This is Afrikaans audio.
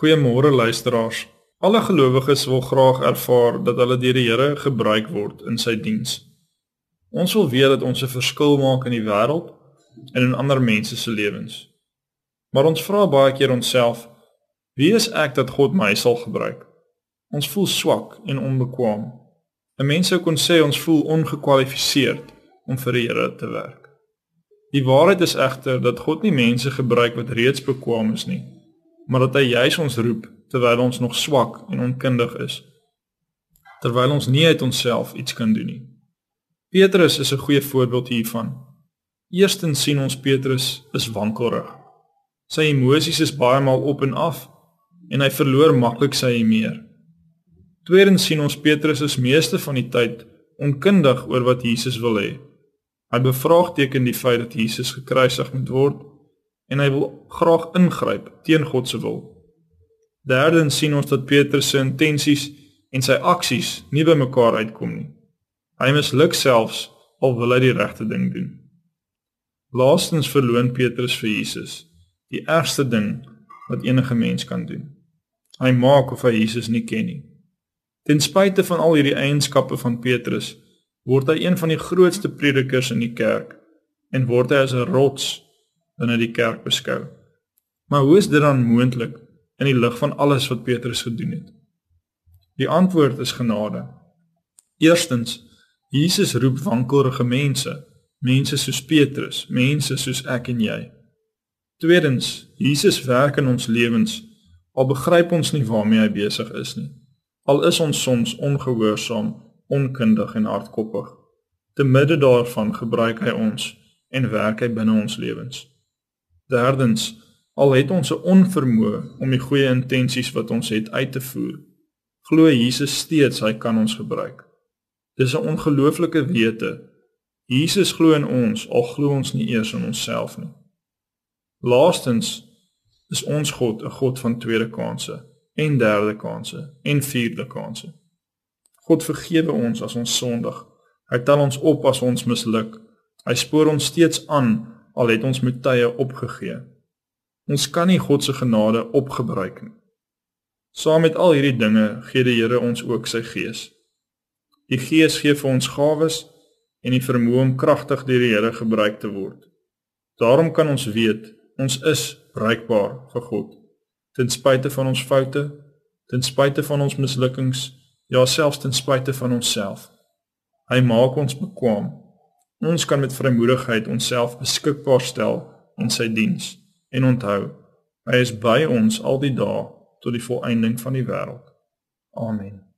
Goeiemôre luisteraars. Alle gelowiges wil graag ervaar dat hulle deur die Here gebruik word in sy diens. Ons wil weet dat ons 'n verskil maak in die wêreld en in ander mense se lewens. Maar ons vra baie keer onsself, wie is ek dat God my sal gebruik? Ons voel swak en onbekwaam. 'n Mens sou kon sê ons voel ongekwalifiseerd om vir die Here te werk. Die waarheid is egter dat God nie mense gebruik wat reeds bekwame is nie, maar dat hy juis ons roep terwyl ons nog swak en onkundig is. Terwyl ons nie uit onsself iets kan doen nie. Petrus is 'n goeie voorbeeld hiervan. Eerstens sien ons Petrus is wankelrig. Sy emosies is baie maal op en af en hy verloor maklik sy emeer. Tweedens sien ons Petrus is meeste van die tyd onkundig oor wat Jesus wil hê. Hy bevraagteken die feit dat Jesus gekruisig moet word en hy wil graag ingryp teen God se wil. Derdens sien ons dat Petrus se intensies en sy aksies nie by mekaar uitkom nie. Hy misluk selfs al wil hy die regte ding doen. Laastens verloon Petrus vir Jesus die ergste ding wat enige mens kan doen. Hy maak of hy Jesus nie ken nie. Ten spyte van al hierdie eienskappe van Petrus, word hy een van die grootste predikers in die kerk en word hy as 'n rots binne die kerk beskou. Maar hoe is dit dan moontlik in die lig van alles wat Petrus gedoen het? Die antwoord is genade. Eerstens, Jesus roep wankelrige mense, mense soos Petrus, mense soos ek en jy. Tweedens, Jesus werk in ons lewens al begryp ons nie waarmee hy besig is nie. Al is ons soms ongehoorsaam onkundig en hardkoppig. Te midde daarvan gebruik hy ons en werk hy binne ons lewens. Derdens, al het ons 'n onvermoë om die goeie intensies wat ons het uit te voer, glo Jesus steeds hy kan ons gebruik. Dis 'n ongelooflike wete. Jesus glo in ons al glo ons nie eers in onsself nie. Laastens is ons God 'n God van tweede kansse en derde kansse en vierde kansse. God vergewe ons as ons sondig. Hy tel ons op as ons misluk. Hy spoor ons steeds aan al het ons met tye opgegee. Ons kan nie God se genade opgebruik nie. Saam met al hierdie dinge gee die Here ons ook sy Gees. Die Gees gee vir ons gawes en die vermoë om kragtig deur die Here gebruik te word. Daarom kan ons weet ons is bruikbaar vir God. Ten spyte van ons foute, ten spyte van ons mislukkings ja selfs ten spyte van onsself. Hy maak ons bekwam. Ons kan met vrymoedigheid onsself beskikbaar stel in sy diens en onthou, hy is by ons al die dae tot die volëinding van die wêreld. Amen.